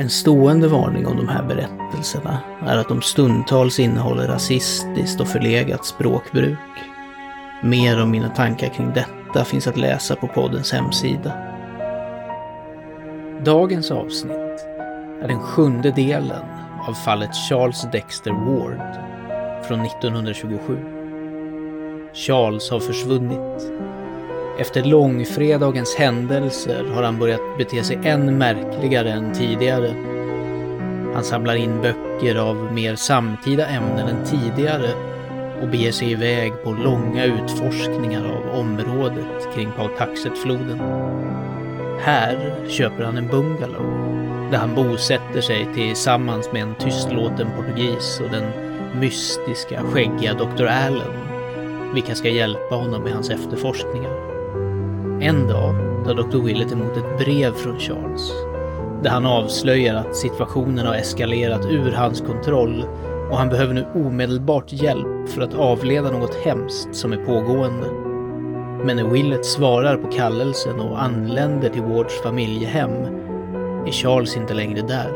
En stående varning om de här berättelserna är att de stundtals innehåller rasistiskt och förlegat språkbruk. Mer om mina tankar kring detta finns att läsa på poddens hemsida. Dagens avsnitt är den sjunde delen av fallet Charles Dexter Ward från 1927. Charles har försvunnit. Efter långfredagens händelser har han börjat bete sig än märkligare än tidigare. Han samlar in böcker av mer samtida ämnen än tidigare och beger sig iväg på långa utforskningar av området kring Pautaxetfloden. Här köper han en bungalow där han bosätter sig tillsammans med en tystlåten portugis och den mystiska, skäggiga Dr. Allen, vilka ska hjälpa honom med hans efterforskningar. En dag tar Dr. Willett emot ett brev från Charles, där han avslöjar att situationen har eskalerat ur hans kontroll och han behöver nu omedelbart hjälp för att avleda något hemskt som är pågående. Men när Willett svarar på kallelsen och anländer till Wards familjehem är Charles inte längre där.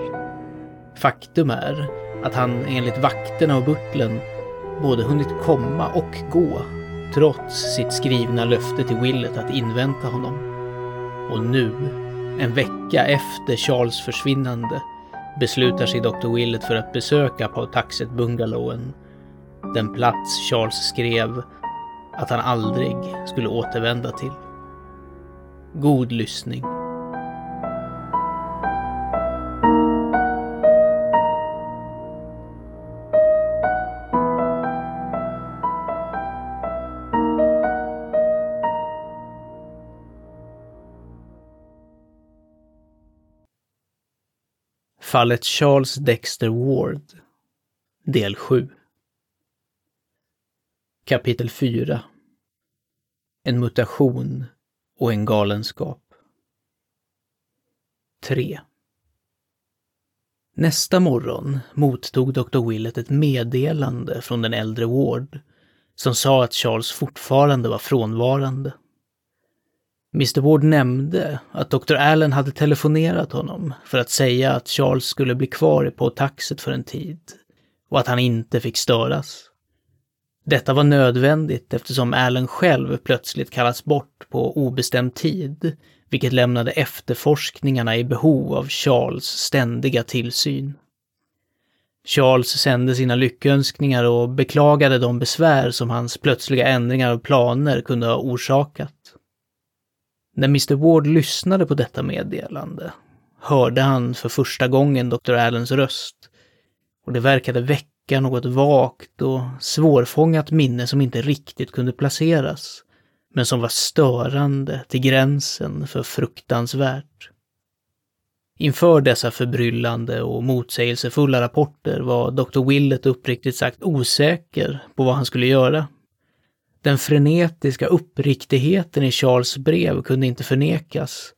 Faktum är att han enligt vakterna och butlern både hunnit komma och gå trots sitt skrivna löfte till Willett att invänta honom. Och nu, en vecka efter Charles försvinnande, beslutar sig Dr. Willett för att besöka Pautaxet-bungalowen. Den plats Charles skrev att han aldrig skulle återvända till. God lyssning. Fallet Charles Dexter Ward Del 7 Kapitel 4 En mutation och en galenskap 3 Nästa morgon mottog Dr. Willett ett meddelande från den äldre Ward som sa att Charles fortfarande var frånvarande. Mr Ward nämnde att Dr. Allen hade telefonerat honom för att säga att Charles skulle bli kvar på taxet för en tid och att han inte fick störas. Detta var nödvändigt eftersom Allen själv plötsligt kallats bort på obestämd tid, vilket lämnade efterforskningarna i behov av Charles ständiga tillsyn. Charles sände sina lyckönskningar och beklagade de besvär som hans plötsliga ändringar av planer kunde ha orsakat. När Mr Ward lyssnade på detta meddelande hörde han för första gången Dr. Allens röst och det verkade väcka något vagt och svårfångat minne som inte riktigt kunde placeras, men som var störande till gränsen för fruktansvärt. Inför dessa förbryllande och motsägelsefulla rapporter var Dr. Willett uppriktigt sagt osäker på vad han skulle göra. Den frenetiska uppriktigheten i Charles brev kunde inte förnekas.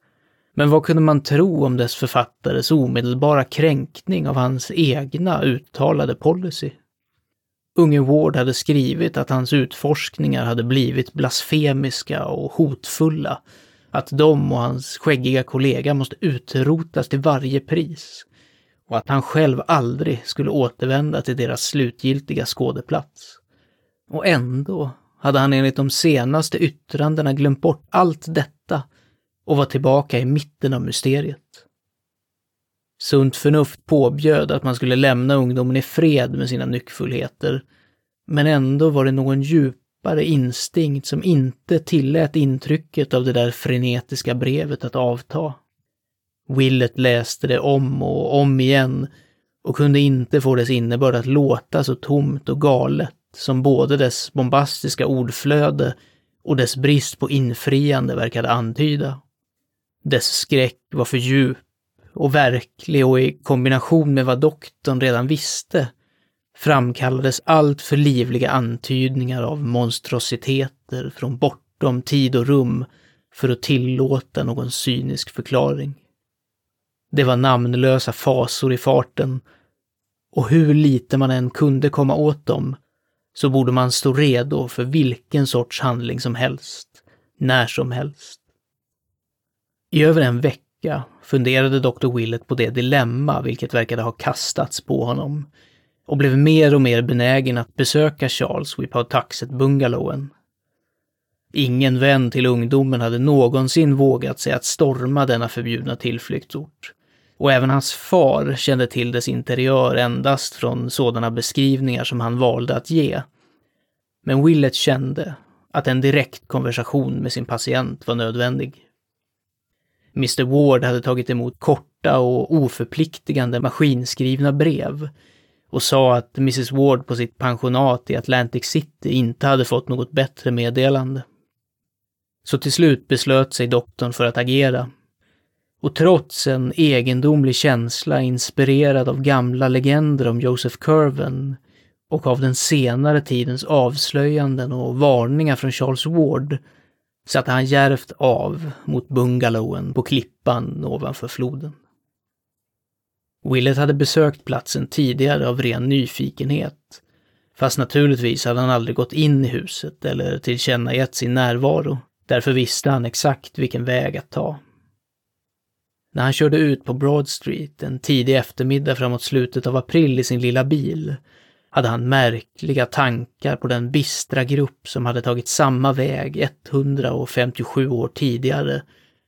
Men vad kunde man tro om dess författares omedelbara kränkning av hans egna uttalade policy? Unge Ward hade skrivit att hans utforskningar hade blivit blasfemiska och hotfulla, att de och hans skäggiga kollega måste utrotas till varje pris och att han själv aldrig skulle återvända till deras slutgiltiga skådeplats. Och ändå hade han enligt de senaste yttrandena glömt bort allt detta och var tillbaka i mitten av mysteriet. Sunt förnuft påbjöd att man skulle lämna ungdomen i fred med sina nyckfullheter, men ändå var det någon djupare instinkt som inte tillät intrycket av det där frenetiska brevet att avta. Willet läste det om och om igen och kunde inte få dess innebörd att låta så tomt och galet som både dess bombastiska ordflöde och dess brist på infriande verkade antyda. Dess skräck var för djup och verklig och i kombination med vad doktorn redan visste framkallades allt för livliga antydningar av monstrositeter från bortom tid och rum för att tillåta någon cynisk förklaring. Det var namnlösa fasor i farten och hur lite man än kunde komma åt dem så borde man stå redo för vilken sorts handling som helst, när som helst. I över en vecka funderade Dr. Willett på det dilemma vilket verkade ha kastats på honom och blev mer och mer benägen att besöka Charles vid Pawtuxet-bungalowen. Ingen vän till ungdomen hade någonsin vågat sig att storma denna förbjudna tillflyktsort. Och även hans far kände till dess interiör endast från sådana beskrivningar som han valde att ge. Men Willett kände att en direkt konversation med sin patient var nödvändig. Mr Ward hade tagit emot korta och oförpliktigande maskinskrivna brev och sa att Mrs Ward på sitt pensionat i Atlantic City inte hade fått något bättre meddelande. Så till slut beslöt sig doktorn för att agera. Och trots en egendomlig känsla inspirerad av gamla legender om Joseph Curven och av den senare tidens avslöjanden och varningar från Charles Ward satte han järvt av mot bungalowen på klippan ovanför floden. Willett hade besökt platsen tidigare av ren nyfikenhet, fast naturligtvis hade han aldrig gått in i huset eller tillkännagett sin närvaro. Därför visste han exakt vilken väg att ta. När han körde ut på Broad Street en tidig eftermiddag framåt slutet av april i sin lilla bil hade han märkliga tankar på den bistra grupp som hade tagit samma väg 157 år tidigare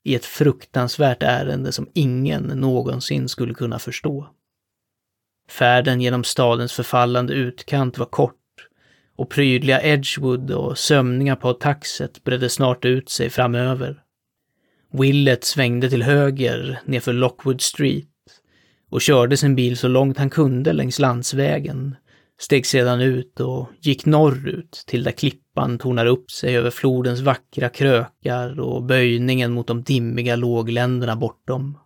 i ett fruktansvärt ärende som ingen någonsin skulle kunna förstå. Färden genom stadens förfallande utkant var kort och prydliga Edgewood och sömningar på taxet bredde snart ut sig framöver. Willett svängde till höger nerför Lockwood Street och körde sin bil så långt han kunde längs landsvägen, steg sedan ut och gick norrut till där klippan tornar upp sig över flodens vackra krökar och böjningen mot de dimmiga lågländerna bortom.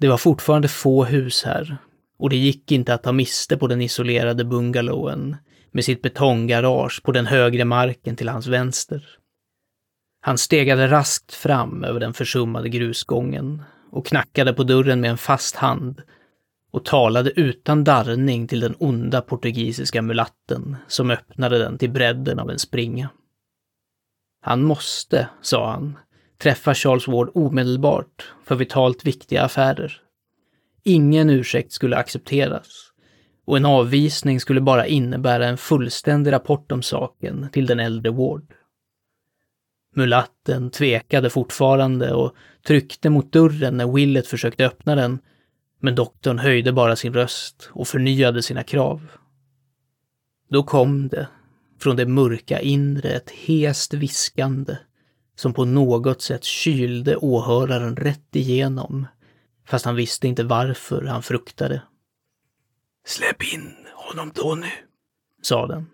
Det var fortfarande få hus här och det gick inte att ta miste på den isolerade bungalowen med sitt betonggarage på den högre marken till hans vänster. Han stegade raskt fram över den försummade grusgången och knackade på dörren med en fast hand och talade utan darrning till den onda portugisiska mulatten som öppnade den till bredden av en springa. Han måste, sa han, träffa Charles Ward omedelbart för vitalt viktiga affärer. Ingen ursäkt skulle accepteras och en avvisning skulle bara innebära en fullständig rapport om saken till den äldre Ward. Mulatten tvekade fortfarande och tryckte mot dörren när Willet försökte öppna den, men doktorn höjde bara sin röst och förnyade sina krav. Då kom det, från det mörka inre, ett hest viskande som på något sätt kylde åhöraren rätt igenom, fast han visste inte varför han fruktade. Släpp in honom då nu, sa den.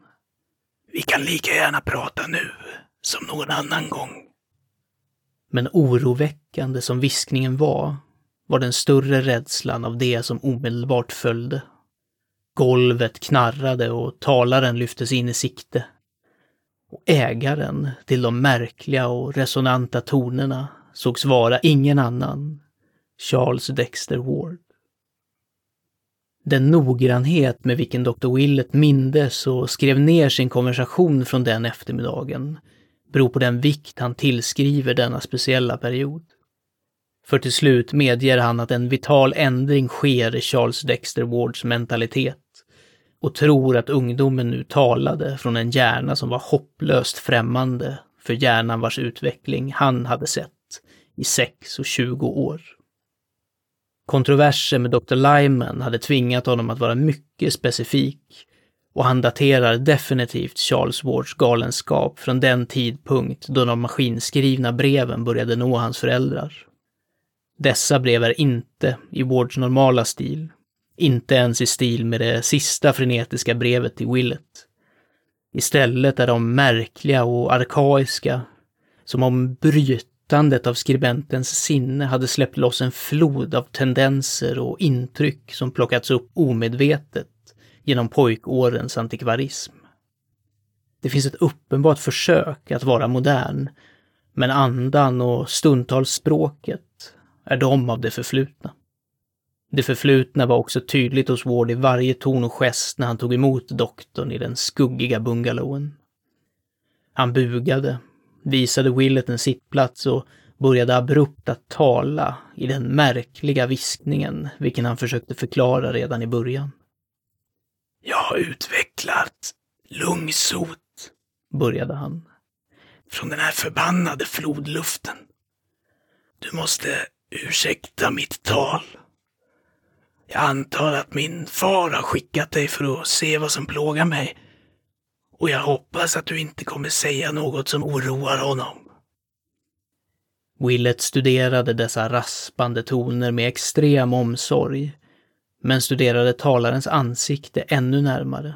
Vi kan lika gärna prata nu som någon annan gång. Men oroväckande som viskningen var, var den större rädslan av det som omedelbart följde. Golvet knarrade och talaren lyftes in i sikte. Och ägaren till de märkliga och resonanta tonerna sågs vara ingen annan, Charles Dexter Ward. Den noggrannhet med vilken Dr. Willett mindes och skrev ner sin konversation från den eftermiddagen beror på den vikt han tillskriver denna speciella period. För till slut medger han att en vital ändring sker i Charles Dexter Wards mentalitet och tror att ungdomen nu talade från en hjärna som var hopplöst främmande för hjärnan vars utveckling han hade sett i 6 och 20 år. Kontroverser med Dr. Lyman hade tvingat honom att vara mycket specifik och han daterar definitivt Charles Wards galenskap från den tidpunkt då de maskinskrivna breven började nå hans föräldrar. Dessa brev är inte i Wards normala stil, inte ens i stil med det sista frenetiska brevet till Willett. Istället är de märkliga och arkaiska, som om brytandet av skribentens sinne hade släppt loss en flod av tendenser och intryck som plockats upp omedvetet genom pojkårens antikvarism. Det finns ett uppenbart försök att vara modern, men andan och stundtals språket är de av det förflutna. Det förflutna var också tydligt hos Ward i varje ton och gest när han tog emot doktorn i den skuggiga bungalowen. Han bugade, visade Willet en sittplats och började abrupt att tala i den märkliga viskningen, vilken han försökte förklara redan i början. Jag har utvecklat lungsot, började han. Från den här förbannade flodluften. Du måste ursäkta mitt tal. Jag antar att min far har skickat dig för att se vad som plågar mig. Och jag hoppas att du inte kommer säga något som oroar honom. Willet studerade dessa raspande toner med extrem omsorg, men studerade talarens ansikte ännu närmare.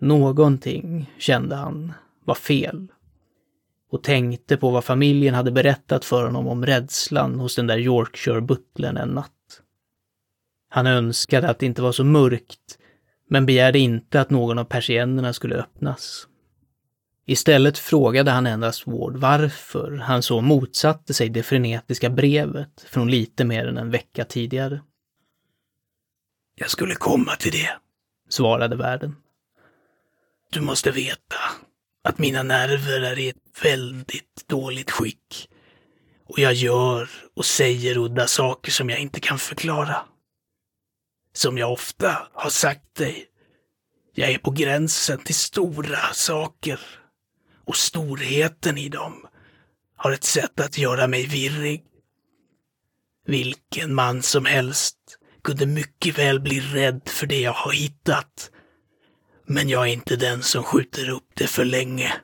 Någonting, kände han, var fel. Och tänkte på vad familjen hade berättat för honom om rädslan hos den där Yorkshire-butlern en natt. Han önskade att det inte var så mörkt, men begärde inte att någon av persiennerna skulle öppnas. Istället frågade han endast Ward varför han så motsatte sig det frenetiska brevet från lite mer än en vecka tidigare. Jag skulle komma till det, svarade värden. Du måste veta att mina nerver är i ett väldigt dåligt skick och jag gör och säger udda saker som jag inte kan förklara. Som jag ofta har sagt dig, jag är på gränsen till stora saker och storheten i dem har ett sätt att göra mig virrig. Vilken man som helst kunde mycket väl bli rädd för det jag har hittat. Men jag är inte den som skjuter upp det för länge.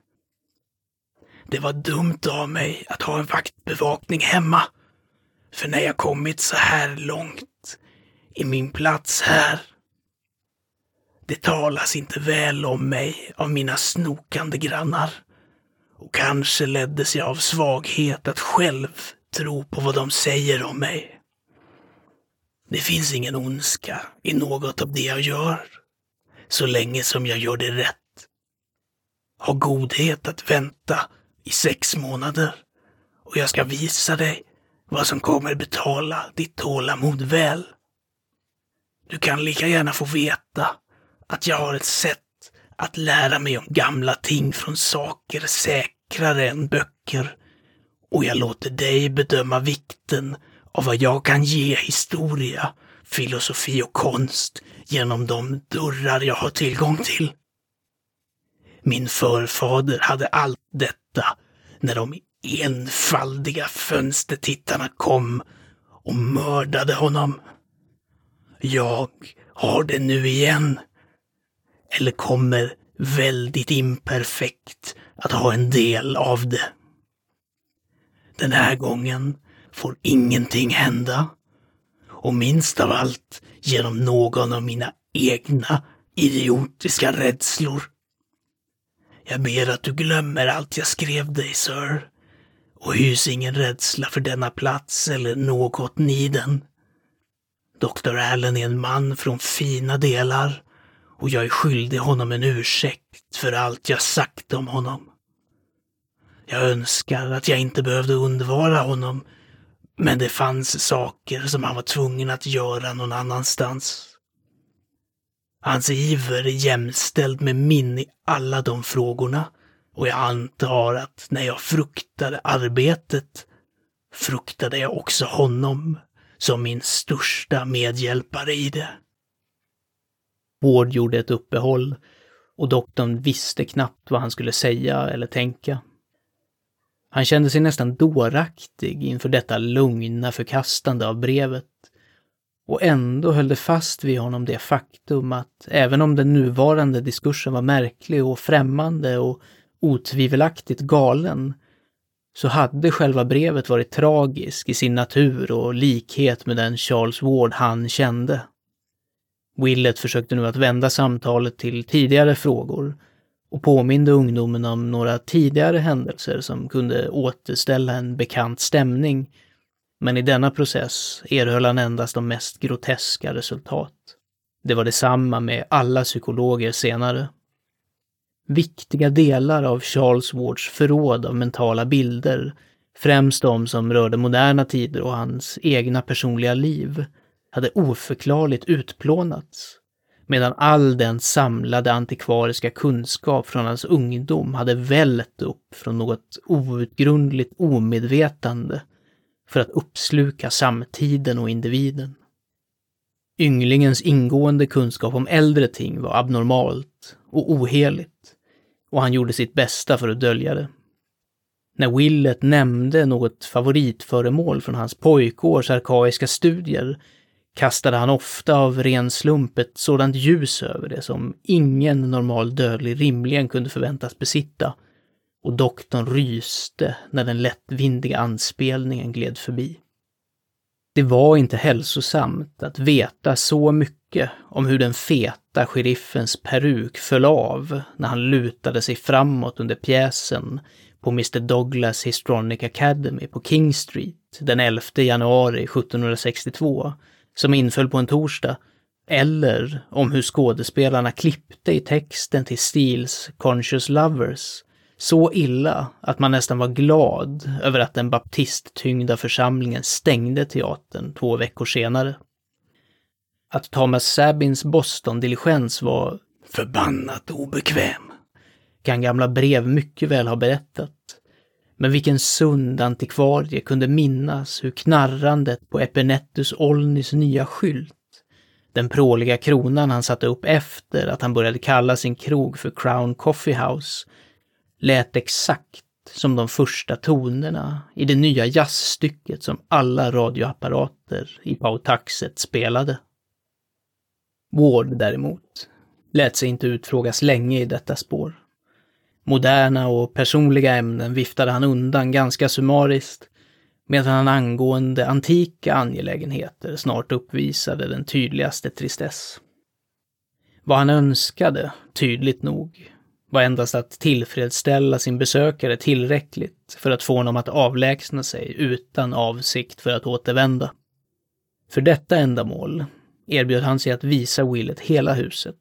Det var dumt av mig att ha en vaktbevakning hemma. För när jag kommit så här långt i min plats här det talas inte väl om mig av mina snokande grannar. Och kanske leddes jag av svaghet att själv tro på vad de säger om mig. Det finns ingen ondska i något av det jag gör, så länge som jag gör det rätt. Ha godhet att vänta i sex månader och jag ska visa dig vad som kommer betala ditt tålamod väl. Du kan lika gärna få veta att jag har ett sätt att lära mig om gamla ting från saker säkrare än böcker. Och jag låter dig bedöma vikten av vad jag kan ge historia, filosofi och konst genom de dörrar jag har tillgång till. Min förfader hade allt detta när de enfaldiga fönstertittarna kom och mördade honom. Jag har det nu igen eller kommer väldigt imperfekt att ha en del av det. Den här gången får ingenting hända. Och minst av allt genom någon av mina egna idiotiska rädslor. Jag ber att du glömmer allt jag skrev dig, sir. Och hys ingen rädsla för denna plats eller något ni den. Dr. Allen är en man från fina delar och jag är skyldig honom en ursäkt för allt jag sagt om honom. Jag önskar att jag inte behövde undvara honom, men det fanns saker som han var tvungen att göra någon annanstans. Hans iver är jämställd med min i alla de frågorna och jag antar att när jag fruktade arbetet fruktade jag också honom som min största medhjälpare i det. Ward gjorde ett uppehåll och doktorn visste knappt vad han skulle säga eller tänka. Han kände sig nästan dåraktig inför detta lugna förkastande av brevet. Och ändå höll det fast vid honom det faktum att även om den nuvarande diskursen var märklig och främmande och otvivelaktigt galen, så hade själva brevet varit tragisk i sin natur och likhet med den Charles Ward han kände. Willet försökte nu att vända samtalet till tidigare frågor och påminde ungdomen om några tidigare händelser som kunde återställa en bekant stämning. Men i denna process erhöll han endast de mest groteska resultat. Det var detsamma med alla psykologer senare. Viktiga delar av Charles Wards förråd av mentala bilder, främst de som rörde moderna tider och hans egna personliga liv, hade oförklarligt utplånats, medan all den samlade antikvariska kunskap från hans ungdom hade vällt upp från något outgrundligt omedvetande för att uppsluka samtiden och individen. Ynglingens ingående kunskap om äldre ting var abnormalt och oheligt och han gjorde sitt bästa för att dölja det. När Willet nämnde något favoritföremål från hans pojkårs arkaiska studier kastade han ofta av ren slump ett sådant ljus över det som ingen normal dödlig rimligen kunde förväntas besitta och doktorn ryste när den lättvindiga anspelningen gled förbi. Det var inte hälsosamt att veta så mycket om hur den feta sheriffens peruk föll av när han lutade sig framåt under pjäsen på Mr Douglas Histronic Academy på King Street den 11 januari 1762, som inföll på en torsdag, eller om hur skådespelarna klippte i texten till Steels Conscious Lovers så illa att man nästan var glad över att den baptisttyngda församlingen stängde teatern två veckor senare. Att Thomas Sabins Boston-diligens var förbannat obekväm kan gamla brev mycket väl ha berättat. Men vilken sund antikvarie kunde minnas hur knarrandet på Epinettus Olnys nya skylt, den pråliga kronan han satte upp efter att han började kalla sin krog för Crown Coffee House, lät exakt som de första tonerna i det nya jazzstycket som alla radioapparater i Pautaxet spelade. Ward däremot lät sig inte utfrågas länge i detta spår. Moderna och personliga ämnen viftade han undan ganska summariskt, medan han angående antika angelägenheter snart uppvisade den tydligaste tristess. Vad han önskade, tydligt nog, var endast att tillfredsställa sin besökare tillräckligt för att få honom att avlägsna sig utan avsikt för att återvända. För detta ändamål erbjöd han sig att visa Willet hela huset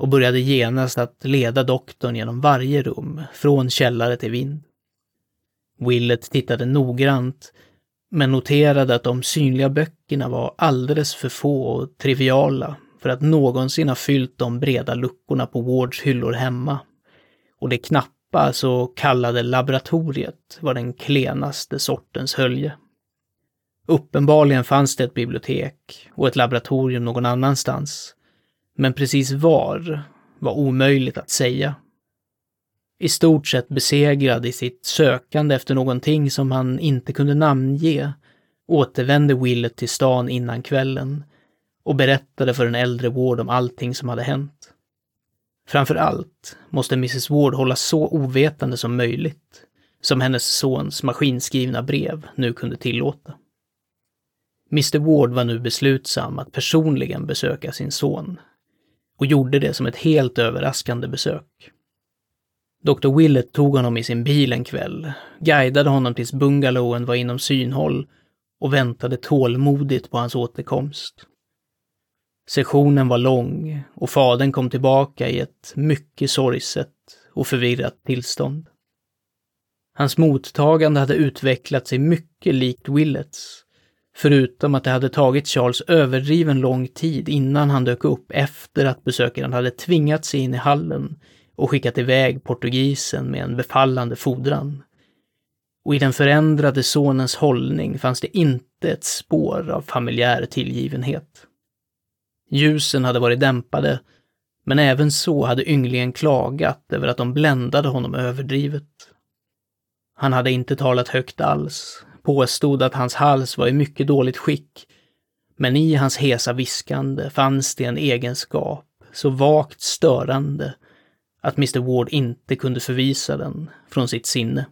och började genast att leda doktorn genom varje rum, från källare till vind. Willet tittade noggrant, men noterade att de synliga böckerna var alldeles för få och triviala för att någonsin ha fyllt de breda luckorna på Wards hyllor hemma. Och det knappa så kallade laboratoriet var den klenaste sortens hölje. Uppenbarligen fanns det ett bibliotek och ett laboratorium någon annanstans. Men precis var var omöjligt att säga. I stort sett besegrad i sitt sökande efter någonting som han inte kunde namnge återvände Willet till stan innan kvällen och berättade för den äldre Ward om allting som hade hänt. Framför allt måste Mrs Ward hållas så ovetande som möjligt, som hennes sons maskinskrivna brev nu kunde tillåta. Mr Ward var nu beslutsam att personligen besöka sin son och gjorde det som ett helt överraskande besök. Dr Willett tog honom i sin bil en kväll, guidade honom tills bungalowen var inom synhåll och väntade tålmodigt på hans återkomst. Sessionen var lång och fadern kom tillbaka i ett mycket sorgset och förvirrat tillstånd. Hans mottagande hade utvecklat sig mycket likt Willets, förutom att det hade tagit Charles överdriven lång tid innan han dök upp efter att besökaren hade tvingat sig in i hallen och skickat iväg portugisen med en befallande fordran. Och i den förändrade sonens hållning fanns det inte ett spår av familjär tillgivenhet. Ljusen hade varit dämpade, men även så hade ynglingen klagat över att de bländade honom överdrivet. Han hade inte talat högt alls, påstod att hans hals var i mycket dåligt skick, men i hans hesa viskande fanns det en egenskap så vagt störande att Mr Ward inte kunde förvisa den från sitt sinne.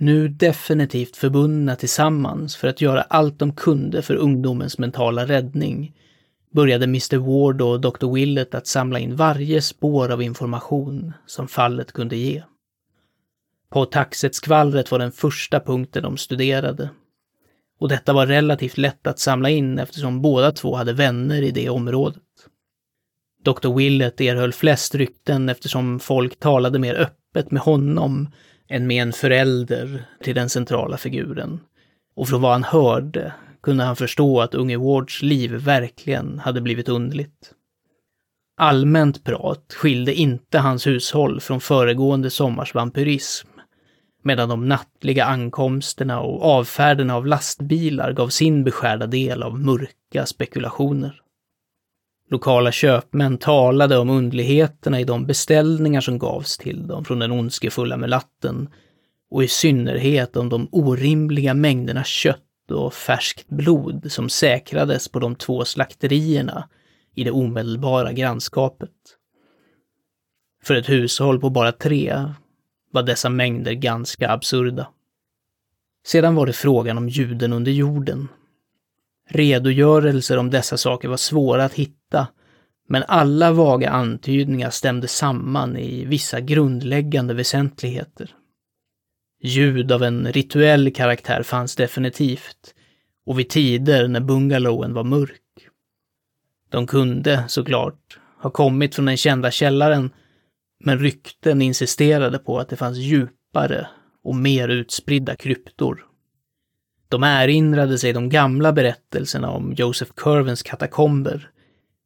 Nu definitivt förbundna tillsammans för att göra allt de kunde för ungdomens mentala räddning började Mr Ward och Dr Willett att samla in varje spår av information som fallet kunde ge. På taxetskvallret var den första punkten de studerade. och detta var relativt lätt att samla in eftersom båda två hade vänner i det området. Dr. Willett erhöll flest rykten eftersom folk talade mer öppet med honom än med en förälder till den centrala figuren. Och från vad han hörde kunde han förstå att unge Wards liv verkligen hade blivit underligt. Allmänt prat skilde inte hans hushåll från föregående sommars vampyrism, medan de nattliga ankomsterna och avfärderna av lastbilar gav sin beskärda del av mörka spekulationer. Lokala köpmän talade om underligheterna i de beställningar som gavs till dem från den ondskefulla mulatten och i synnerhet om de orimliga mängderna kött och färskt blod som säkrades på de två slakterierna i det omedelbara grannskapet. För ett hushåll på bara tre var dessa mängder ganska absurda. Sedan var det frågan om ljuden under jorden. Redogörelser om dessa saker var svåra att hitta, men alla vaga antydningar stämde samman i vissa grundläggande väsentligheter. Ljud av en rituell karaktär fanns definitivt, och vid tider när bungalowen var mörk. De kunde, såklart, ha kommit från den kända källaren, men rykten insisterade på att det fanns djupare och mer utspridda kryptor. De erinrade sig de gamla berättelserna om Joseph Curvens katakomber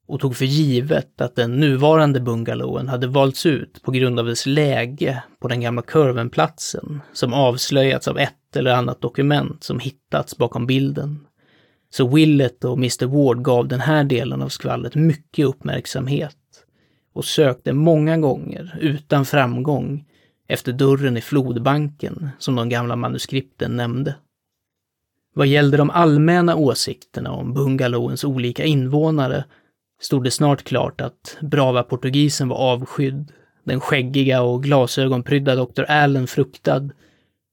och tog för givet att den nuvarande bungalowen hade valts ut på grund av dess läge på den gamla Curvenplatsen som avslöjats av ett eller annat dokument som hittats bakom bilden. Så Willett och Mr Ward gav den här delen av skvallret mycket uppmärksamhet och sökte många gånger, utan framgång, efter dörren i flodbanken som de gamla manuskripten nämnde. Vad gällde de allmänna åsikterna om bungalowens olika invånare stod det snart klart att brava portugisen var avskydd, den skäggiga och glasögonprydda doktor Allen fruktad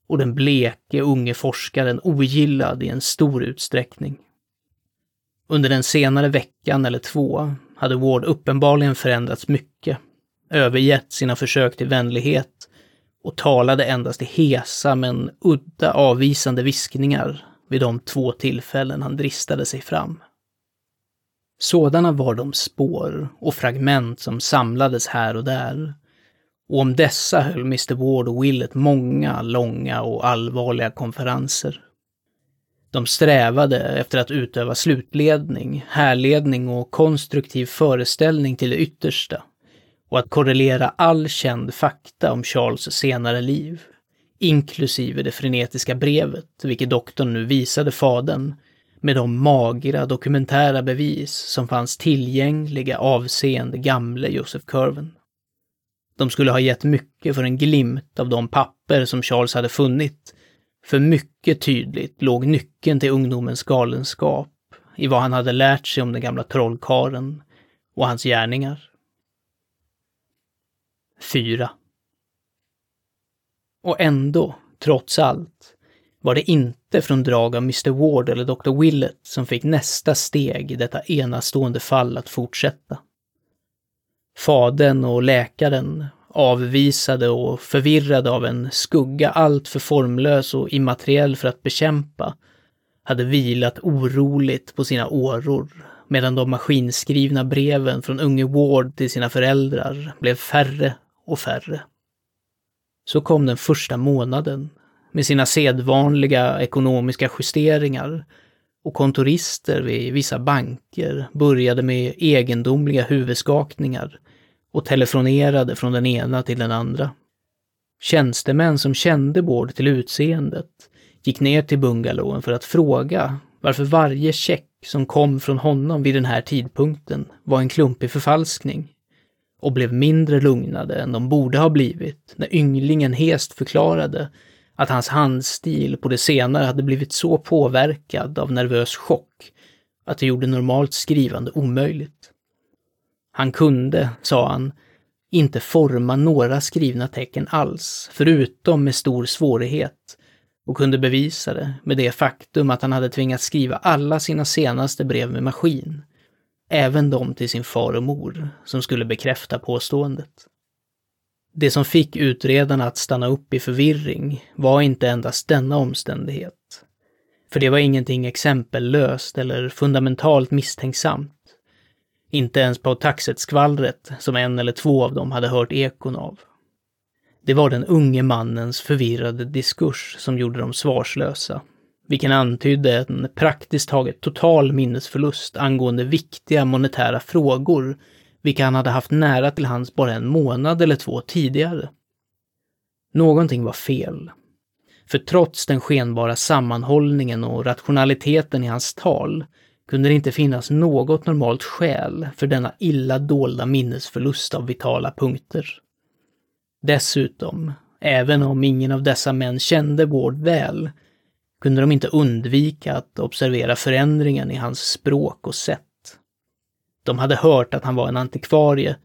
och den bleke unge forskaren ogillad i en stor utsträckning. Under den senare veckan eller två hade Ward uppenbarligen förändrats mycket, övergett sina försök till vänlighet och talade endast i hesa men udda avvisande viskningar vid de två tillfällen han dristade sig fram. Sådana var de spår och fragment som samlades här och där. Och om dessa höll Mr Ward och Willett många långa och allvarliga konferenser. De strävade efter att utöva slutledning, härledning och konstruktiv föreställning till det yttersta och att korrelera all känd fakta om Charles senare liv, inklusive det frenetiska brevet, vilket doktorn nu visade fadern, med de magra dokumentära bevis som fanns tillgängliga avseende gamle Joseph Curven. De skulle ha gett mycket för en glimt av de papper som Charles hade funnit, för mycket tydligt låg nyckeln till ungdomens galenskap i vad han hade lärt sig om den gamla trollkaren och hans gärningar. 4. Och ändå, trots allt, var det inte från drag av Mr Ward eller Dr Willett som fick nästa steg i detta enastående fall att fortsätta. Fadern och läkaren, avvisade och förvirrade av en skugga alltför formlös och immateriell för att bekämpa, hade vilat oroligt på sina åror medan de maskinskrivna breven från unge Ward till sina föräldrar blev färre och färre. Så kom den första månaden med sina sedvanliga ekonomiska justeringar och kontorister vid vissa banker började med egendomliga huvudskakningar och telefonerade från den ena till den andra. Tjänstemän som kände Bård till utseendet gick ner till bungalowen för att fråga varför varje check som kom från honom vid den här tidpunkten var en klumpig förfalskning och blev mindre lugnade än de borde ha blivit när ynglingen hest förklarade att hans handstil på det senare hade blivit så påverkad av nervös chock att det gjorde normalt skrivande omöjligt. Han kunde, sa han, inte forma några skrivna tecken alls, förutom med stor svårighet, och kunde bevisa det med det faktum att han hade tvingats skriva alla sina senaste brev med maskin, även de till sin far och mor, som skulle bekräfta påståendet. Det som fick utredarna att stanna upp i förvirring var inte endast denna omständighet. För det var ingenting exempellöst eller fundamentalt misstänksamt. Inte ens på taxet-skvallret som en eller två av dem hade hört ekon av. Det var den unge mannens förvirrade diskurs som gjorde dem svarslösa, vilken antydde en praktiskt taget total minnesförlust angående viktiga monetära frågor, vilka han hade haft nära till hands bara en månad eller två tidigare. Någonting var fel. För trots den skenbara sammanhållningen och rationaliteten i hans tal kunde det inte finnas något normalt skäl för denna illa dolda minnesförlust av vitala punkter. Dessutom, även om ingen av dessa män kände Ward väl, kunde de inte undvika att observera förändringen i hans språk och sätt. De hade hört att han var en antikvarie,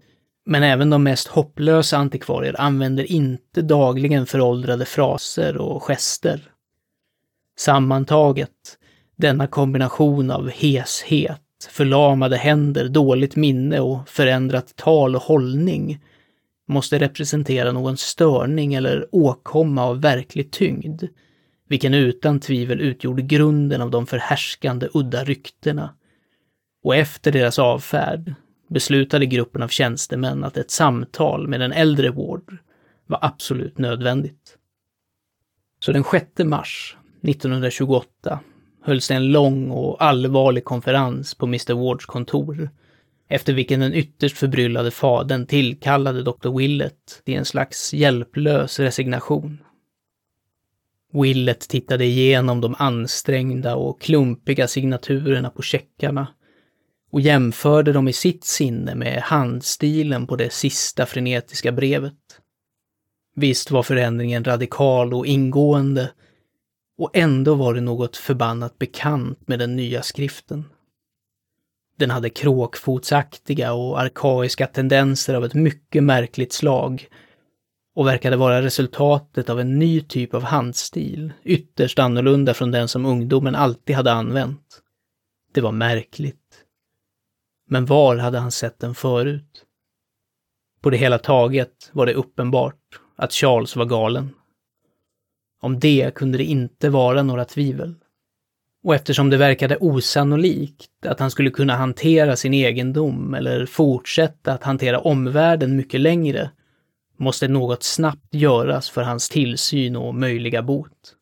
men även de mest hopplösa antikvarier använder inte dagligen föråldrade fraser och gester. Sammantaget, denna kombination av heshet, förlamade händer, dåligt minne och förändrat tal och hållning måste representera någon störning eller åkomma av verklig tyngd, vilken utan tvivel utgjorde grunden av de förhärskande udda ryktena. Och efter deras avfärd beslutade gruppen av tjänstemän att ett samtal med den äldre Ward var absolut nödvändigt. Så den 6 mars 1928 hölls det en lång och allvarlig konferens på Mr Wards kontor efter vilken den ytterst förbryllade fadern tillkallade Dr. Willett i en slags hjälplös resignation. Willett tittade igenom de ansträngda och klumpiga signaturerna på checkarna och jämförde dem i sitt sinne med handstilen på det sista frenetiska brevet. Visst var förändringen radikal och ingående, och ändå var det något förbannat bekant med den nya skriften. Den hade kråkfotsaktiga och arkaiska tendenser av ett mycket märkligt slag och verkade vara resultatet av en ny typ av handstil, ytterst annorlunda från den som ungdomen alltid hade använt. Det var märkligt. Men var hade han sett den förut? På det hela taget var det uppenbart att Charles var galen. Om det kunde det inte vara några tvivel. Och eftersom det verkade osannolikt att han skulle kunna hantera sin egendom eller fortsätta att hantera omvärlden mycket längre, måste något snabbt göras för hans tillsyn och möjliga bot.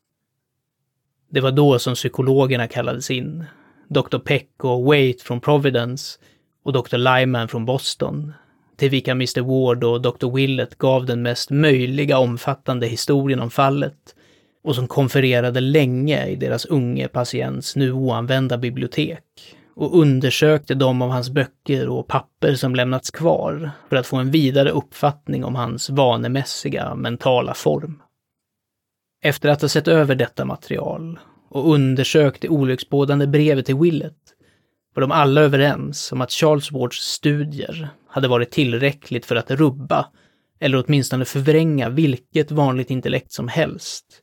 Det var då som psykologerna kallades in. Dr. Peck och Waite från Providence och Dr. Lyman från Boston, till vilka Mr. Ward och Dr. Willett gav den mest möjliga omfattande historien om fallet och som konfererade länge i deras unge patients nu oanvända bibliotek och undersökte de av hans böcker och papper som lämnats kvar för att få en vidare uppfattning om hans vanemässiga mentala form. Efter att ha sett över detta material och undersökt det olycksbådande brevet till Willett var de alla överens om att Charles Wards studier hade varit tillräckligt för att rubba eller åtminstone förvränga vilket vanligt intellekt som helst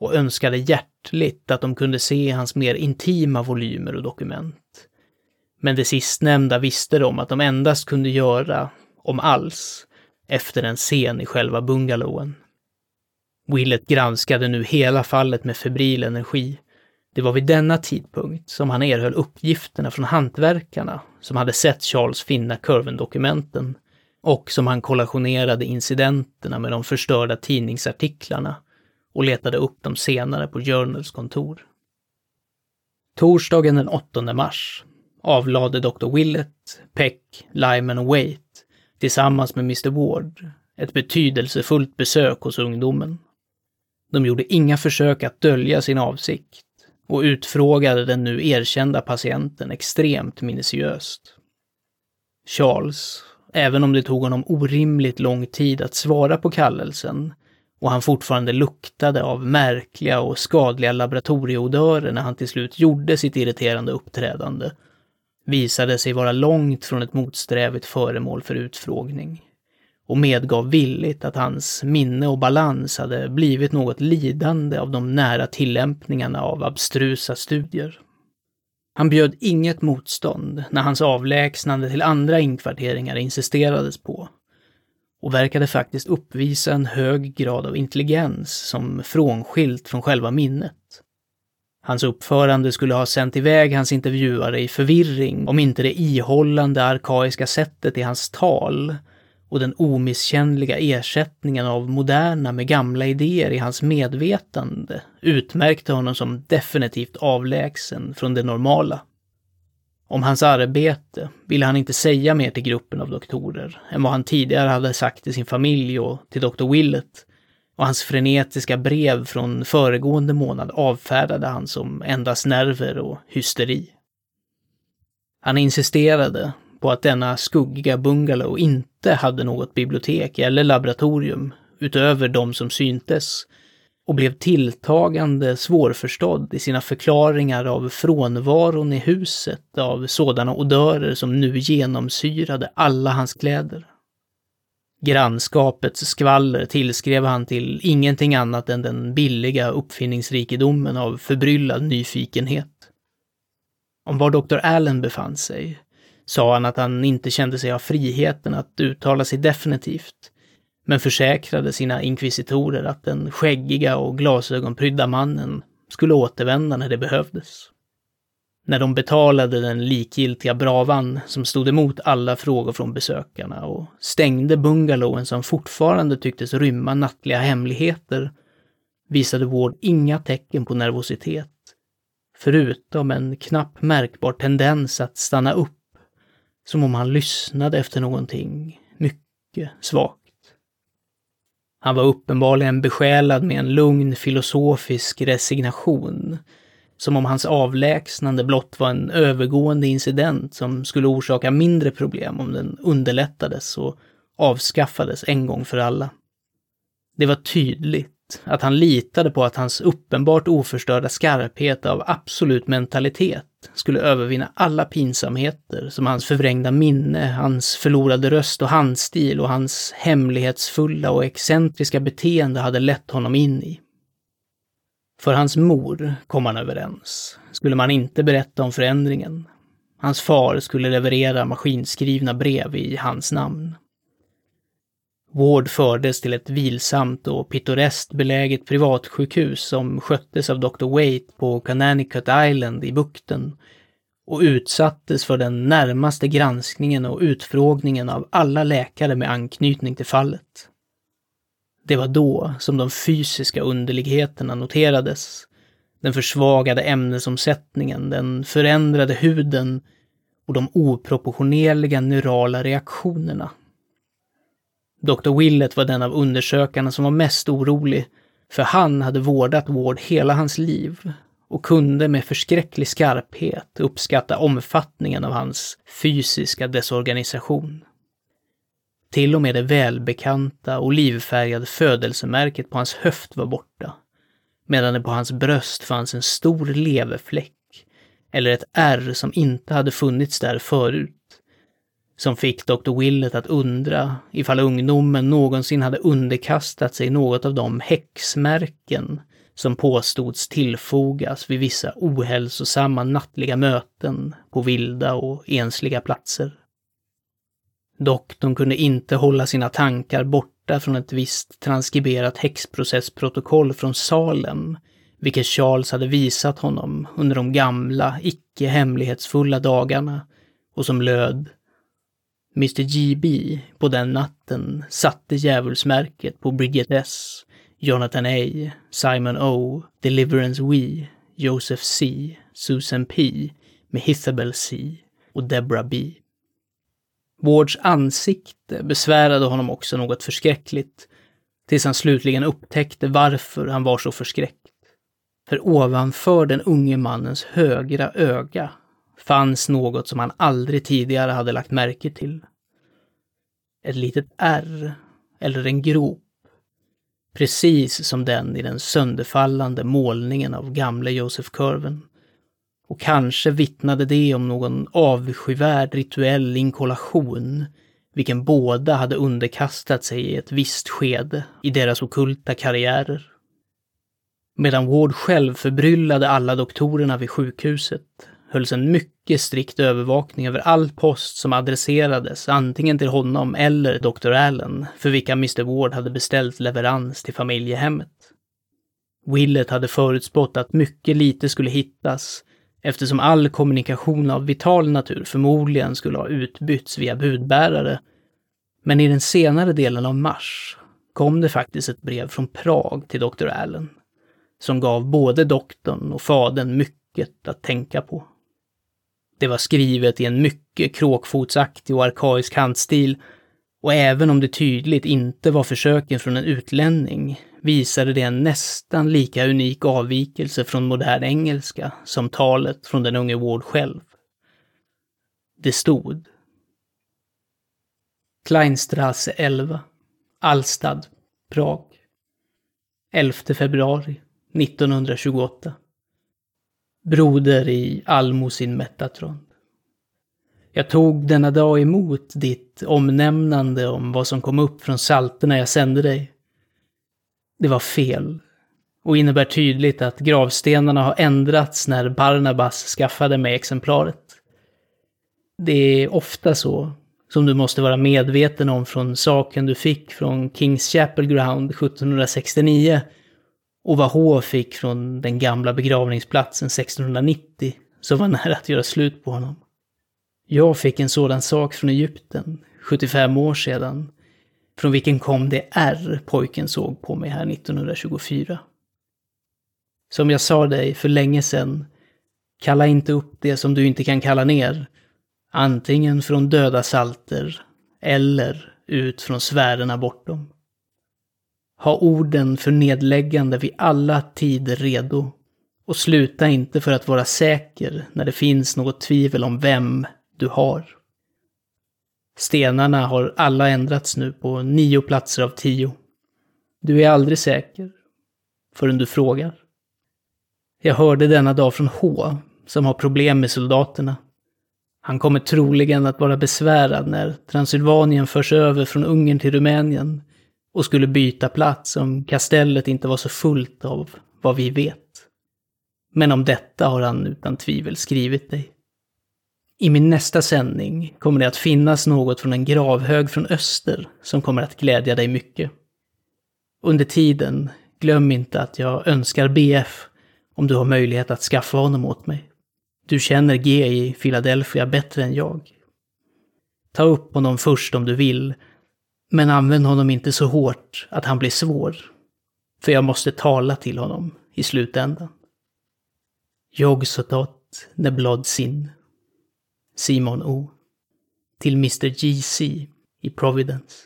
och önskade hjärtligt att de kunde se hans mer intima volymer och dokument. Men det sistnämnda visste de att de endast kunde göra, om alls, efter en scen i själva bungalowen. Willett granskade nu hela fallet med febril energi. Det var vid denna tidpunkt som han erhöll uppgifterna från hantverkarna som hade sett Charles finna kurvendokumenten och som han kollationerade incidenterna med de förstörda tidningsartiklarna och letade upp dem senare på Journals kontor. Torsdagen den 8 mars avlade Dr. Willett, Peck, Lyman och Waite tillsammans med Mr. Ward ett betydelsefullt besök hos ungdomen. De gjorde inga försök att dölja sin avsikt och utfrågade den nu erkända patienten extremt minutiöst. Charles, även om det tog honom orimligt lång tid att svara på kallelsen, och han fortfarande luktade av märkliga och skadliga laboratorieodörer när han till slut gjorde sitt irriterande uppträdande, visade sig vara långt från ett motsträvigt föremål för utfrågning. Och medgav villigt att hans minne och balans hade blivit något lidande av de nära tillämpningarna av abstrusa studier. Han bjöd inget motstånd när hans avlägsnande till andra inkvarteringar insisterades på och verkade faktiskt uppvisa en hög grad av intelligens som frånskilt från själva minnet. Hans uppförande skulle ha sänt iväg hans intervjuare i förvirring om inte det ihållande arkaiska sättet i hans tal och den omisskännliga ersättningen av moderna med gamla idéer i hans medvetande utmärkte honom som definitivt avlägsen från det normala. Om hans arbete ville han inte säga mer till gruppen av doktorer än vad han tidigare hade sagt till sin familj och till Dr. Willett. Och hans frenetiska brev från föregående månad avfärdade han som endast nerver och hysteri. Han insisterade på att denna skuggiga bungalow inte hade något bibliotek eller laboratorium utöver de som syntes och blev tilltagande svårförstådd i sina förklaringar av frånvaron i huset av sådana odörer som nu genomsyrade alla hans kläder. Grannskapets skvaller tillskrev han till ingenting annat än den billiga uppfinningsrikedomen av förbryllad nyfikenhet. Om var Dr. Allen befann sig sa han att han inte kände sig ha friheten att uttala sig definitivt, men försäkrade sina inkvisitorer att den skäggiga och glasögonprydda mannen skulle återvända när det behövdes. När de betalade den likgiltiga bravan som stod emot alla frågor från besökarna och stängde bungalowen som fortfarande tycktes rymma nattliga hemligheter visade Ward inga tecken på nervositet, förutom en knappt märkbar tendens att stanna upp, som om han lyssnade efter någonting mycket svagt. Han var uppenbarligen besjälad med en lugn filosofisk resignation. Som om hans avlägsnande blott var en övergående incident som skulle orsaka mindre problem om den underlättades och avskaffades en gång för alla. Det var tydligt att han litade på att hans uppenbart oförstörda skarphet av absolut mentalitet skulle övervinna alla pinsamheter som hans förvrängda minne, hans förlorade röst och handstil och hans hemlighetsfulla och excentriska beteende hade lett honom in i. För hans mor kom han överens. Skulle man inte berätta om förändringen. Hans far skulle leverera maskinskrivna brev i hans namn. Ward fördes till ett vilsamt och pittoreskt beläget privatsjukhus som sköttes av Dr. Waite på Connecticut Island i bukten och utsattes för den närmaste granskningen och utfrågningen av alla läkare med anknytning till fallet. Det var då som de fysiska underligheterna noterades. Den försvagade ämnesomsättningen, den förändrade huden och de oproportionerliga neurala reaktionerna. Dr. Willett var den av undersökarna som var mest orolig, för han hade vårdat Ward hela hans liv och kunde med förskräcklig skarphet uppskatta omfattningen av hans fysiska desorganisation. Till och med det välbekanta olivfärgade födelsemärket på hans höft var borta, medan det på hans bröst fanns en stor leverfläck, eller ett ärr som inte hade funnits där förut som fick Dr. Willett att undra ifall ungdomen någonsin hade underkastat sig något av de häxmärken som påstods tillfogas vid vissa ohälsosamma nattliga möten på vilda och ensliga platser. Doktorn kunde inte hålla sina tankar borta från ett visst transkriberat häxprocessprotokoll från Salem, vilket Charles hade visat honom under de gamla, icke hemlighetsfulla dagarna och som löd Mr GB på den natten satte djävulsmärket på Brigitte S, Jonathan A, Simon O, Deliverance We, Joseph C, Susan P, Mehisabel C och Deborah B. Wards ansikte besvärade honom också något förskräckligt, tills han slutligen upptäckte varför han var så förskräckt. För ovanför den unge mannens högra öga fanns något som han aldrig tidigare hade lagt märke till. Ett litet ärr, eller en grop, precis som den i den sönderfallande målningen av gamle Josef Curven. Och kanske vittnade det om någon avskyvärd rituell inkollation, vilken båda hade underkastat sig i ett visst skede i deras okulta karriärer. Medan Ward själv förbryllade alla doktorerna vid sjukhuset hölls en mycket strikt övervakning över all post som adresserades antingen till honom eller Dr. Allen, för vilka Mr. Ward hade beställt leverans till familjehemmet. Willett hade förutspått att mycket lite skulle hittas eftersom all kommunikation av vital natur förmodligen skulle ha utbytts via budbärare. Men i den senare delen av mars kom det faktiskt ett brev från Prag till Dr. Allen som gav både doktorn och fadern mycket att tänka på. Det var skrivet i en mycket kråkfotsaktig och arkaisk handstil och även om det tydligt inte var försöken från en utlänning visade det en nästan lika unik avvikelse från modern engelska som talet från den unge Ward själv. Det stod Kleinstrasse 11, Alstad, Prag. 11 februari 1928. Broder i Almosin Metatron. Jag tog denna dag emot ditt omnämnande om vad som kom upp från salterna jag sände dig. Det var fel och innebär tydligt att gravstenarna har ändrats när Barnabas skaffade mig exemplaret. Det är ofta så, som du måste vara medveten om från saken du fick från Kings Chapel Ground 1769 och vad H fick från den gamla begravningsplatsen 1690, som var nära att göra slut på honom. Jag fick en sådan sak från Egypten, 75 år sedan, från vilken kom det R pojken såg på mig här 1924. Som jag sa dig för länge sedan, kalla inte upp det som du inte kan kalla ner, antingen från döda salter eller ut från sfärerna bortom. Ha orden för nedläggande vid alla tider redo och sluta inte för att vara säker när det finns något tvivel om vem du har. Stenarna har alla ändrats nu på nio platser av tio. Du är aldrig säker förrän du frågar. Jag hörde denna dag från H, som har problem med soldaterna. Han kommer troligen att vara besvärad när Transylvanien förs över från Ungern till Rumänien och skulle byta plats om kastellet inte var så fullt av vad vi vet. Men om detta har han utan tvivel skrivit dig. I min nästa sändning kommer det att finnas något från en gravhög från öster som kommer att glädja dig mycket. Under tiden, glöm inte att jag önskar BF om du har möjlighet att skaffa honom åt mig. Du känner G i Philadelphia bättre än jag. Ta upp honom först om du vill, men använd honom inte så hårt att han blir svår. För jag måste tala till honom i slutändan. Jag sotat neblad sin. Simon O. Till Mr GC i Providence.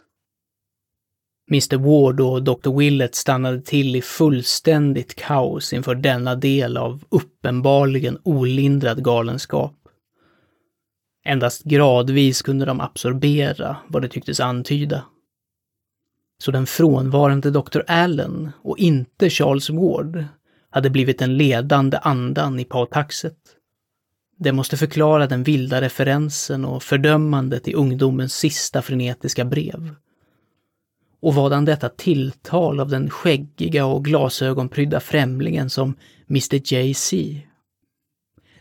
Mr Ward och Dr Willett stannade till i fullständigt kaos inför denna del av uppenbarligen olindrad galenskap. Endast gradvis kunde de absorbera vad det tycktes antyda. Så den frånvarande Dr Allen och inte Charles Ward hade blivit den ledande andan i pautaxet. Det måste förklara den vilda referensen och fördömandet i ungdomens sista frenetiska brev. Och vadan detta tilltal av den skäggiga och glasögonprydda främlingen som Mr JC.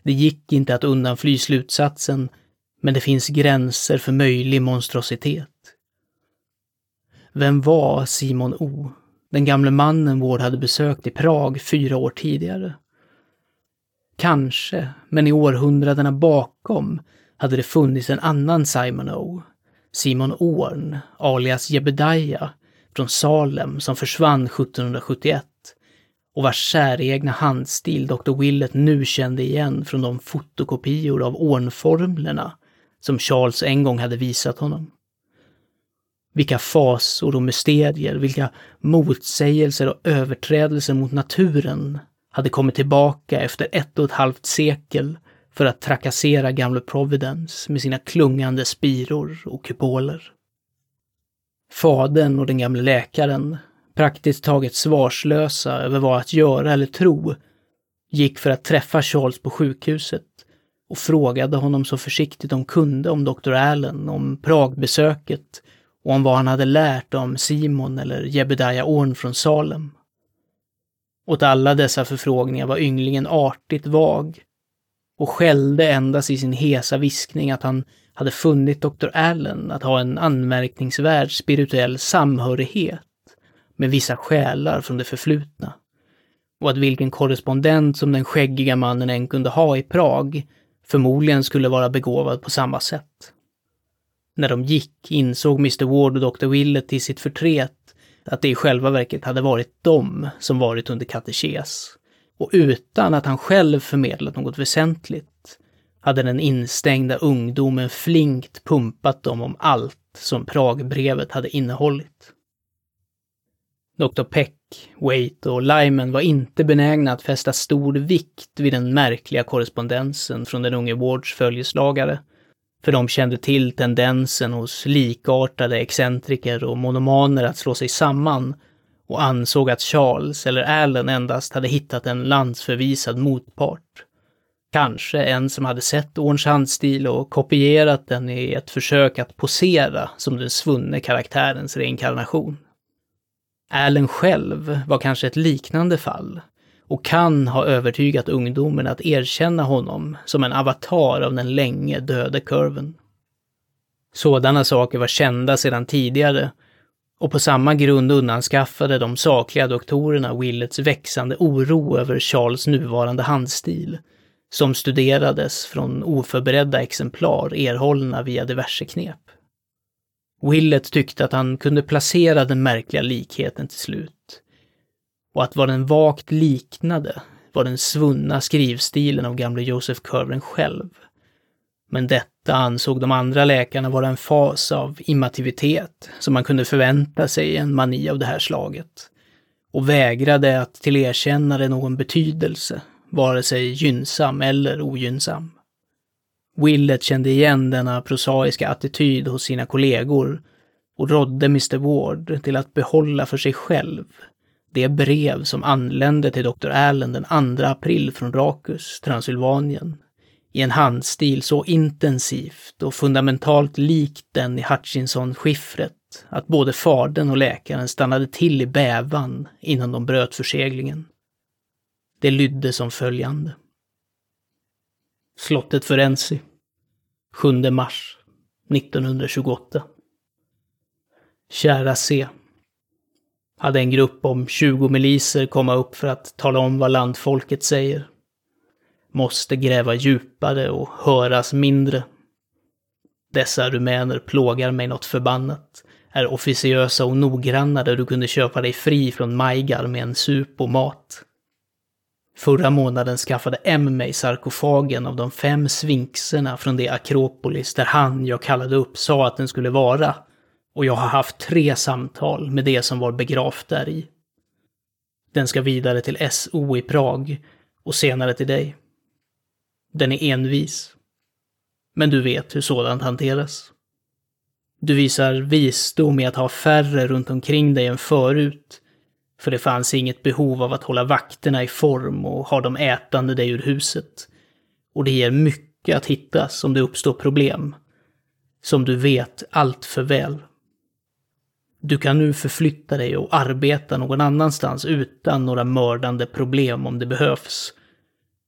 Det gick inte att undanfly slutsatsen, men det finns gränser för möjlig monstrositet. Vem var Simon O? Den gamle mannen Ward hade besökt i Prag fyra år tidigare. Kanske, men i århundradena bakom hade det funnits en annan Simon O. Simon Orn, alias Jebedaja, från Salem som försvann 1771 och vars säregna handstil Dr. Willett nu kände igen från de fotokopior av ornformlerna som Charles en gång hade visat honom. Vilka fasor och mysterier, vilka motsägelser och överträdelser mot naturen hade kommit tillbaka efter ett och ett halvt sekel för att trakassera gamle Providence med sina klungande spiror och kupoler. Fadern och den gamle läkaren, praktiskt taget svarslösa över vad att göra eller tro, gick för att träffa Charles på sjukhuset och frågade honom så försiktigt de kunde om Dr. Allen, om Pragbesöket och om vad han hade lärt om Simon eller Jebedaja Orn från Salem. Åt alla dessa förfrågningar var ynglingen artigt vag och skällde endast i sin hesa viskning att han hade funnit Dr. Allen att ha en anmärkningsvärd spirituell samhörighet med vissa själar från det förflutna och att vilken korrespondent som den skäggiga mannen än kunde ha i Prag förmodligen skulle vara begåvad på samma sätt. När de gick insåg Mr Ward och Dr Willett till sitt förtret att det i själva verket hade varit de som varit under katekes. Och utan att han själv förmedlat något väsentligt hade den instängda ungdomen flinkt pumpat dem om allt som Pragbrevet hade innehållit. Dr Peck, Waite och Lyman var inte benägna att fästa stor vikt vid den märkliga korrespondensen från den unge Wards följeslagare, för de kände till tendensen hos likartade excentriker och monomaner att slå sig samman och ansåg att Charles eller Allen endast hade hittat en landsförvisad motpart. Kanske en som hade sett Orns handstil och kopierat den i ett försök att posera som den svunne karaktärens reinkarnation. Allen själv var kanske ett liknande fall och kan ha övertygat ungdomen att erkänna honom som en avatar av den länge döde kurven. Sådana saker var kända sedan tidigare och på samma grund undanskaffade de sakliga doktorerna Willets växande oro över Charles nuvarande handstil, som studerades från oförberedda exemplar erhållna via diverse knep. Willett tyckte att han kunde placera den märkliga likheten till slut. Och att vad den vagt liknade var den svunna skrivstilen av gamle Joseph Curwen själv. Men detta ansåg de andra läkarna vara en fas av immativitet som man kunde förvänta sig i en mani av det här slaget. Och vägrade att tillerkänna det någon betydelse, vare sig gynnsam eller ogynnsam. Willett kände igen denna prosaiska attityd hos sina kollegor och rådde Mr Ward till att behålla för sig själv det brev som anlände till Dr. Allen den 2 april från Rakus, Transylvanien, i en handstil så intensivt och fundamentalt likt den i Hutchinson-skiffret att både fadern och läkaren stannade till i bävan innan de bröt förseglingen. Det lydde som följande. Slottet Ferenzi. 7 mars 1928. Kära C. Hade en grupp om 20 miliser komma upp för att tala om vad landfolket säger. Måste gräva djupare och höras mindre. Dessa rumäner plågar mig något förbannat. Är officiösa och noggranna där du kunde köpa dig fri från Majgar med en sup och mat. Förra månaden skaffade M mig sarkofagen av de fem sfinxerna från det Akropolis där han jag kallade upp sa att den skulle vara. Och jag har haft tre samtal med det som var begravt där i. Den ska vidare till SO i Prag och senare till dig. Den är envis. Men du vet hur sådant hanteras. Du visar visdom i att ha färre runt omkring dig än förut för det fanns inget behov av att hålla vakterna i form och ha dem ätande dig ur huset. Och det ger mycket att hittas om det uppstår problem. Som du vet allt för väl. Du kan nu förflytta dig och arbeta någon annanstans utan några mördande problem om det behövs.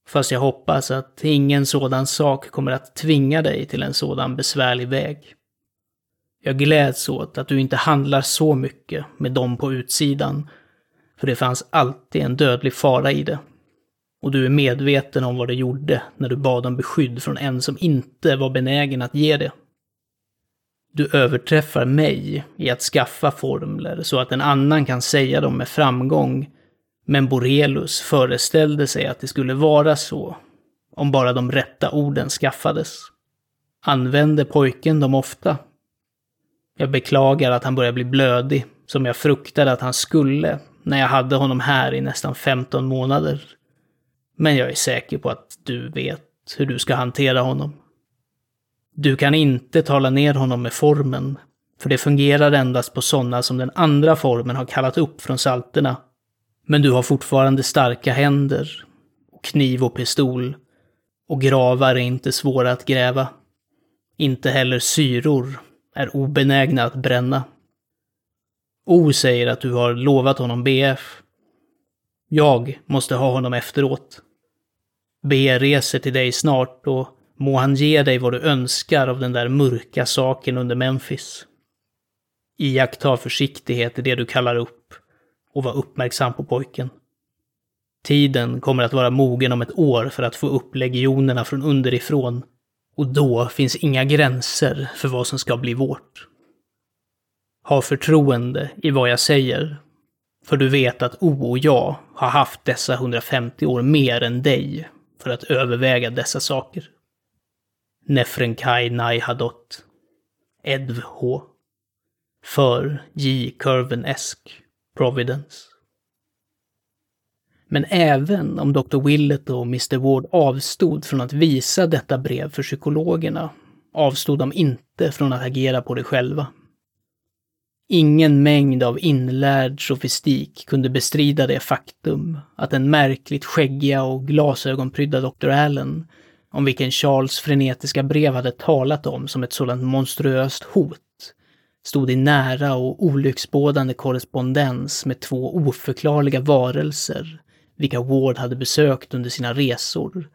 Fast jag hoppas att ingen sådan sak kommer att tvinga dig till en sådan besvärlig väg. Jag gläds åt att du inte handlar så mycket med dem på utsidan för det fanns alltid en dödlig fara i det. Och du är medveten om vad du gjorde när du bad om beskydd från en som inte var benägen att ge det. Du överträffar mig i att skaffa formler så att en annan kan säga dem med framgång. Men Borelius föreställde sig att det skulle vara så, om bara de rätta orden skaffades. Använde pojken dem ofta? Jag beklagar att han börjar bli blödig, som jag fruktade att han skulle när jag hade honom här i nästan 15 månader. Men jag är säker på att du vet hur du ska hantera honom. Du kan inte tala ner honom med formen, för det fungerar endast på sådana som den andra formen har kallat upp från salterna. Men du har fortfarande starka händer, och kniv och pistol, och gravar är inte svåra att gräva. Inte heller syror är obenägna att bränna. O säger att du har lovat honom BF. Jag måste ha honom efteråt. B reser till dig snart och må han ge dig vad du önskar av den där mörka saken under Memphis. Iaktta försiktighet i det du kallar upp och var uppmärksam på pojken. Tiden kommer att vara mogen om ett år för att få upp legionerna från underifrån. Och då finns inga gränser för vad som ska bli vårt. Ha förtroende i vad jag säger. För du vet att O och jag har haft dessa 150 år mer än dig för att överväga dessa saker. Nefrenkai Naihadot. Edv H. För J. Curven Esk. Providence. Men även om Dr. Willett och Mr. Ward avstod från att visa detta brev för psykologerna avstod de inte från att agera på det själva. Ingen mängd av inlärd sofistik kunde bestrida det faktum att den märkligt skäggiga och glasögonprydda Dr. Allen, om vilken Charles frenetiska brev hade talat om som ett sådant monstruöst hot, stod i nära och olycksbådande korrespondens med två oförklarliga varelser, vilka Ward hade besökt under sina resor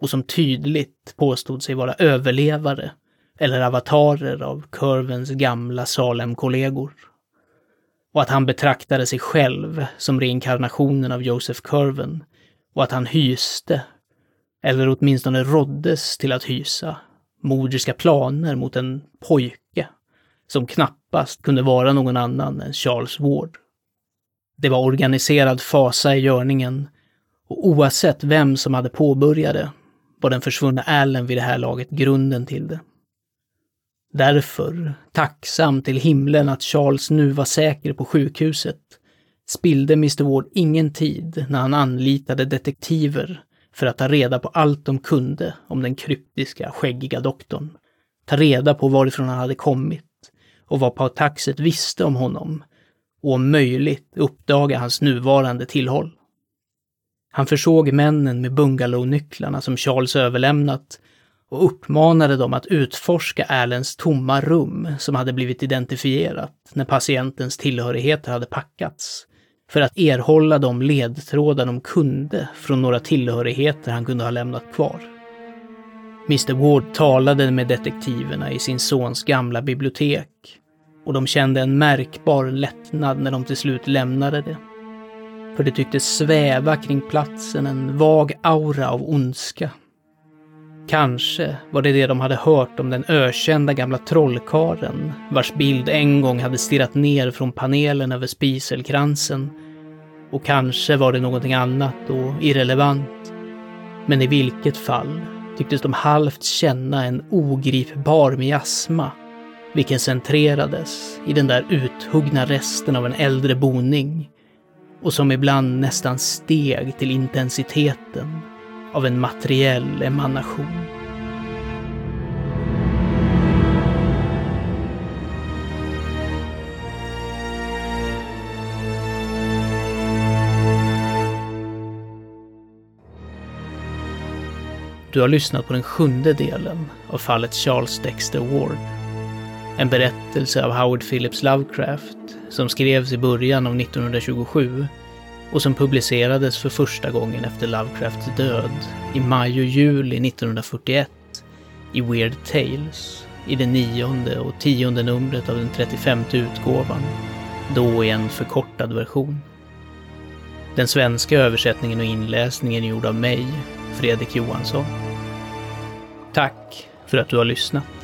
och som tydligt påstod sig vara överlevare eller avatarer av Curvens gamla Salem-kollegor. Och att han betraktade sig själv som reinkarnationen av Joseph Curven och att han hyste, eller åtminstone råddes till att hysa, mordiska planer mot en pojke som knappast kunde vara någon annan än Charles Ward. Det var organiserad fasa i görningen och oavsett vem som hade påbörjat det var den försvunna Allen vid det här laget grunden till det. Därför, tacksam till himlen att Charles nu var säker på sjukhuset, spillde Mr Ward ingen tid när han anlitade detektiver för att ta reda på allt de kunde om den kryptiska, skäggiga doktorn. Ta reda på varifrån han hade kommit och vad Pautaxet visste om honom och om möjligt uppdaga hans nuvarande tillhåll. Han försåg männen med bungalownycklarna som Charles överlämnat och uppmanade dem att utforska Allens tomma rum som hade blivit identifierat när patientens tillhörigheter hade packats för att erhålla de ledtrådar de kunde från några tillhörigheter han kunde ha lämnat kvar. Mr Ward talade med detektiverna i sin sons gamla bibliotek och de kände en märkbar lättnad när de till slut lämnade det. För det tycktes sväva kring platsen en vag aura av ondska Kanske var det det de hade hört om den ökända gamla trollkaren vars bild en gång hade stirrat ner från panelen över spiselkransen. Och kanske var det någonting annat och irrelevant. Men i vilket fall tycktes de halvt känna en ogripbar miasma, vilken centrerades i den där uthuggna resten av en äldre boning och som ibland nästan steg till intensiteten av en materiell emanation. Du har lyssnat på den sjunde delen av fallet Charles Dexter Ward. En berättelse av Howard Phillips Lovecraft som skrevs i början av 1927 och som publicerades för första gången efter Lovecrafts död i maj och juli 1941 i Weird Tales i det nionde och tionde numret av den 35 utgåvan, då i en förkortad version. Den svenska översättningen och inläsningen är gjord av mig, Fredrik Johansson. Tack för att du har lyssnat.